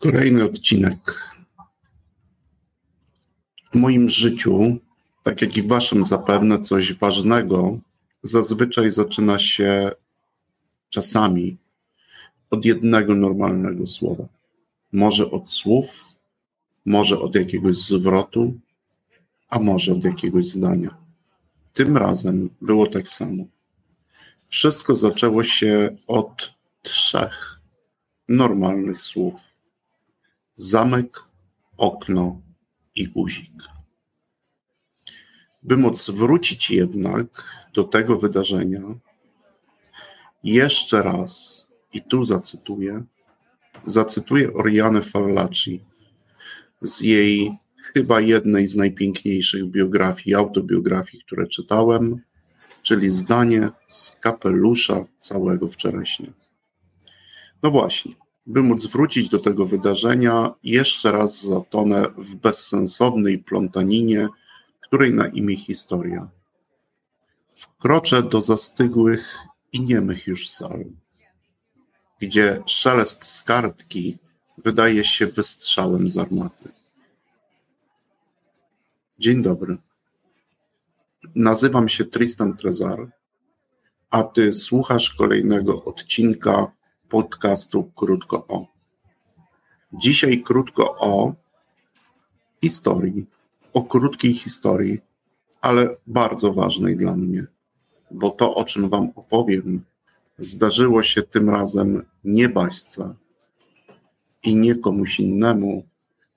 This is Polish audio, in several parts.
Kolejny odcinek. W moim życiu, tak jak i w waszym zapewne, coś ważnego zazwyczaj zaczyna się czasami od jednego normalnego słowa. Może od słów, może od jakiegoś zwrotu, a może od jakiegoś zdania. Tym razem było tak samo. Wszystko zaczęło się od trzech normalnych słów: zamek, okno i guzik. By móc wrócić jednak do tego wydarzenia, jeszcze raz, i tu zacytuję, zacytuję Orianę Fallaci z jej chyba jednej z najpiękniejszych biografii, autobiografii, które czytałem, czyli zdanie z kapelusza całego wcześniej. No właśnie, by móc wrócić do tego wydarzenia, jeszcze raz zatonę w bezsensownej plątaninie, której na imię historia. Wkroczę do zastygłych i niemych już sal, gdzie szelest z kartki wydaje się wystrzałem z armaty. Dzień dobry. Nazywam się Tristan Trezar, a ty słuchasz kolejnego odcinka podcastu Krótko o. Dzisiaj krótko o historii, o krótkiej historii, ale bardzo ważnej dla mnie, bo to, o czym Wam opowiem, zdarzyło się tym razem nie baśce i nie komuś innemu,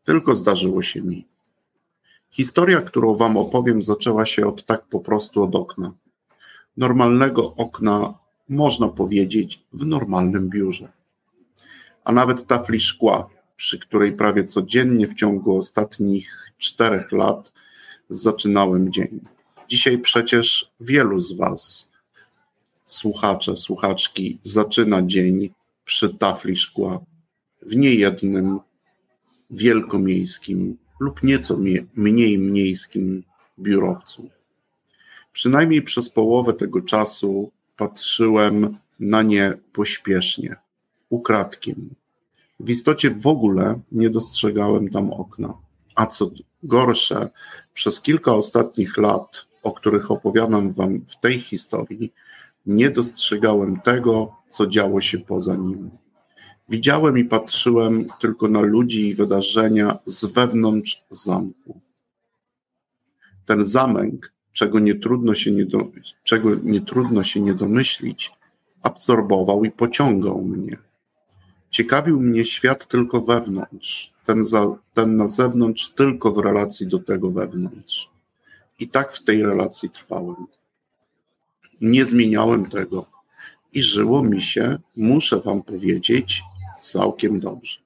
tylko zdarzyło się mi. Historia, którą Wam opowiem, zaczęła się od tak po prostu od okna. Normalnego okna, można powiedzieć, w normalnym biurze. A nawet tafli szkła, przy której prawie codziennie w ciągu ostatnich czterech lat zaczynałem dzień. Dzisiaj przecież wielu z Was, słuchacze, słuchaczki, zaczyna dzień przy tafli szkła w niejednym wielkomiejskim lub nieco mniej miejskim biurowcu. Przynajmniej przez połowę tego czasu patrzyłem na nie pośpiesznie, ukradkiem. W istocie w ogóle nie dostrzegałem tam okna. A co gorsze, przez kilka ostatnich lat, o których opowiadam Wam w tej historii, nie dostrzegałem tego, co działo się poza nim. Widziałem i patrzyłem tylko na ludzi i wydarzenia z wewnątrz zamku. Ten zamek, czego nie trudno się nie, do, czego nie trudno się nie domyślić, absorbował i pociągał mnie. Ciekawił mnie świat tylko wewnątrz, ten, za, ten na zewnątrz tylko w relacji do tego wewnątrz. I tak w tej relacji trwałem. Nie zmieniałem tego i żyło mi się, muszę Wam powiedzieć, całkiem dobrze.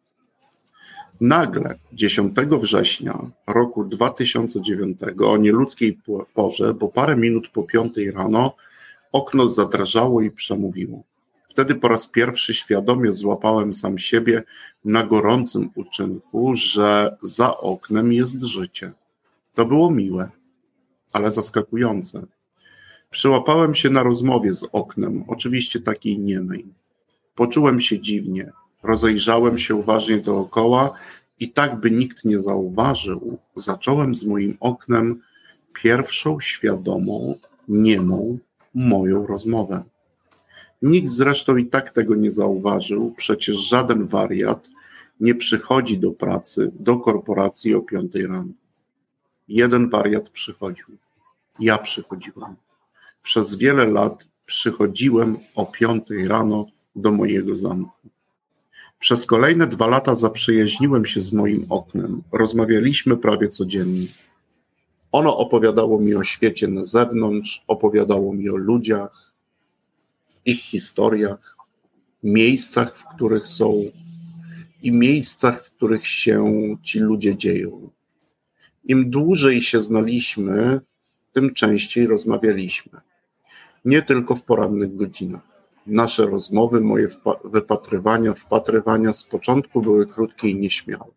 Nagle 10 września roku 2009 o nieludzkiej porze, bo parę minut po piątej rano, okno zadrażało i przemówiło. Wtedy po raz pierwszy świadomie złapałem sam siebie na gorącym uczynku, że za oknem jest życie. To było miłe, ale zaskakujące. Przyłapałem się na rozmowie z oknem, oczywiście takiej niemej. Poczułem się dziwnie, Rozejrzałem się uważnie dookoła i tak, by nikt nie zauważył, zacząłem z moim oknem pierwszą świadomą, niemą moją rozmowę. Nikt zresztą i tak tego nie zauważył, przecież żaden wariat nie przychodzi do pracy, do korporacji o piątej rano. Jeden wariat przychodził. Ja przychodziłem. Przez wiele lat przychodziłem o piątej rano do mojego zamku. Przez kolejne dwa lata zaprzyjaźniłem się z moim oknem. Rozmawialiśmy prawie codziennie. Ono opowiadało mi o świecie na zewnątrz, opowiadało mi o ludziach, ich historiach, miejscach, w których są i miejscach, w których się ci ludzie dzieją. Im dłużej się znaliśmy, tym częściej rozmawialiśmy. Nie tylko w porannych godzinach. Nasze rozmowy, moje wypatrywania, wpatrywania z początku były krótkie i nieśmiałe.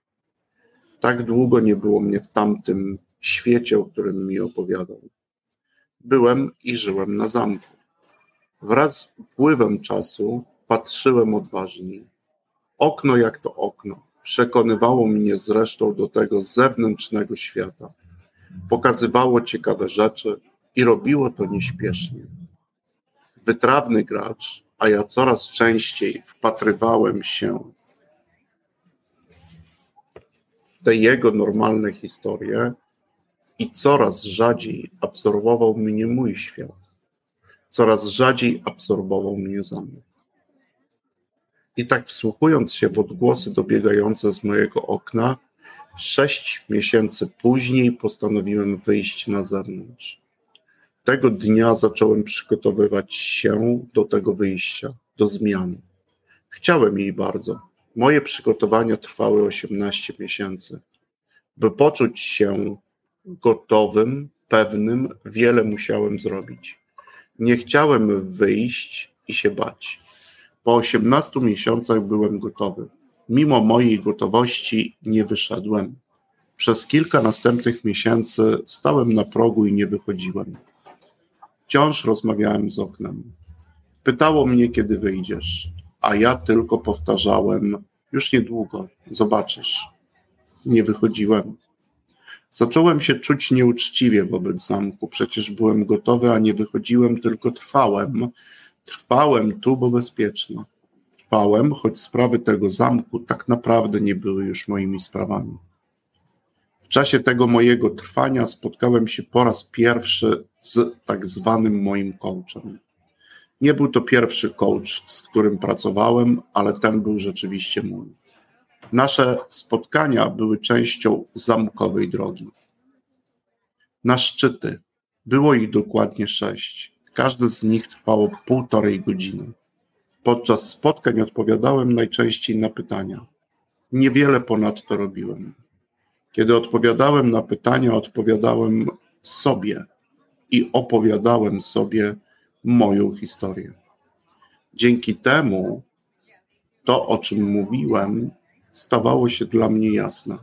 Tak długo nie było mnie w tamtym świecie, o którym mi opowiadał. Byłem i żyłem na zamku. Wraz z upływem czasu patrzyłem odważniej. Okno jak to okno, przekonywało mnie zresztą do tego zewnętrznego świata. Pokazywało ciekawe rzeczy i robiło to nieśpiesznie. Wytrawny gracz, a ja coraz częściej wpatrywałem się w te jego normalne historie i coraz rzadziej absorbował mnie mój świat. Coraz rzadziej absorbował mnie zamek. I tak wsłuchując się w odgłosy dobiegające z mojego okna, sześć miesięcy później postanowiłem wyjść na zewnątrz. Tego dnia zacząłem przygotowywać się do tego wyjścia, do zmiany. Chciałem jej bardzo. Moje przygotowania trwały 18 miesięcy. By poczuć się gotowym, pewnym, wiele musiałem zrobić. Nie chciałem wyjść i się bać. Po 18 miesiącach byłem gotowy. Mimo mojej gotowości nie wyszedłem. Przez kilka następnych miesięcy stałem na progu i nie wychodziłem. Wciąż rozmawiałem z oknem. Pytało mnie, kiedy wyjdziesz, a ja tylko powtarzałem: Już niedługo, zobaczysz. Nie wychodziłem. Zacząłem się czuć nieuczciwie wobec zamku. Przecież byłem gotowy, a nie wychodziłem, tylko trwałem. Trwałem tu, bo bezpiecznie. Trwałem, choć sprawy tego zamku tak naprawdę nie były już moimi sprawami. W czasie tego mojego trwania spotkałem się po raz pierwszy z tak zwanym moim coachem. Nie był to pierwszy coach, z którym pracowałem, ale ten był rzeczywiście mój. Nasze spotkania były częścią zamkowej drogi. Na szczyty było ich dokładnie sześć. Każde z nich trwało półtorej godziny. Podczas spotkań odpowiadałem najczęściej na pytania. Niewiele ponadto robiłem. Kiedy odpowiadałem na pytania, odpowiadałem sobie i opowiadałem sobie moją historię. Dzięki temu to, o czym mówiłem, stawało się dla mnie jasne.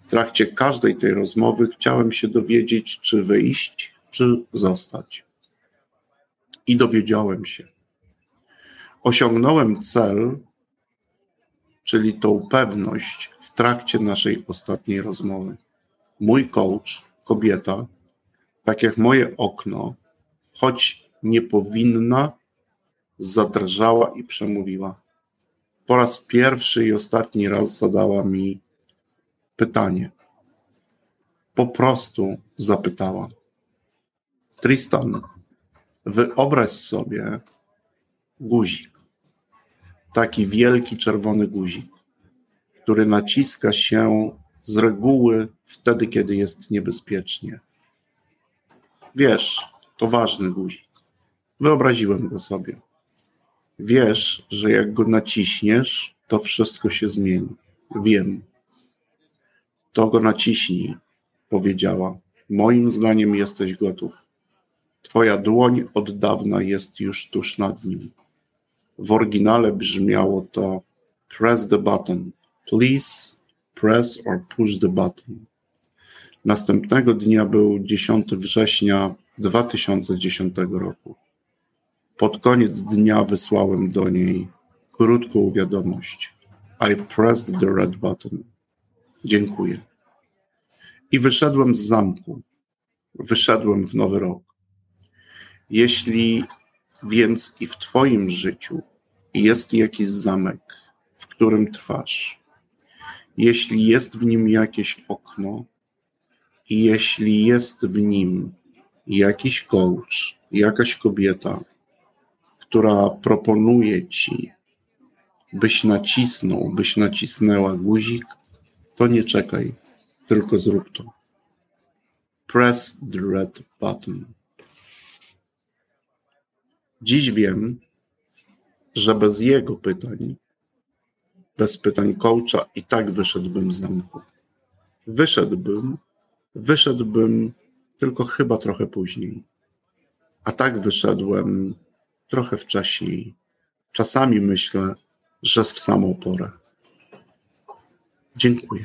W trakcie każdej tej rozmowy chciałem się dowiedzieć, czy wyjść, czy zostać. I dowiedziałem się. Osiągnąłem cel, czyli tą pewność w trakcie naszej ostatniej rozmowy. Mój coach, kobieta, tak jak moje okno, choć nie powinna, zadrżała i przemówiła po raz pierwszy i ostatni raz zadała mi pytanie. Po prostu zapytała. Tristan, wyobraź sobie guzik. Taki wielki czerwony guzik, który naciska się z reguły wtedy, kiedy jest niebezpiecznie. Wiesz, to ważny guzik. Wyobraziłem go sobie. Wiesz, że jak go naciśniesz, to wszystko się zmieni. Wiem. To go naciśnij, powiedziała. Moim zdaniem jesteś gotów. Twoja dłoń od dawna jest już tuż nad nim. W oryginale brzmiało to Press the button. Please press or push the button. Następnego dnia był 10 września 2010 roku. Pod koniec dnia wysłałem do niej krótką wiadomość. I pressed the red button. Dziękuję. I wyszedłem z zamku. Wyszedłem w nowy rok. Jeśli więc i w Twoim życiu jest jakiś zamek, w którym trwasz, jeśli jest w nim jakieś okno, i jeśli jest w nim jakiś coach, jakaś kobieta, która proponuje ci, byś nacisnął, byś nacisnęła guzik, to nie czekaj, tylko zrób to. Press the red button. Dziś wiem, że bez jego pytań, bez pytań coacha i tak wyszedłbym z zamku. Wyszedłbym, wyszedłbym tylko chyba trochę później. A tak wyszedłem trochę wcześniej. Czasami myślę, że w samą porę. Dziękuję.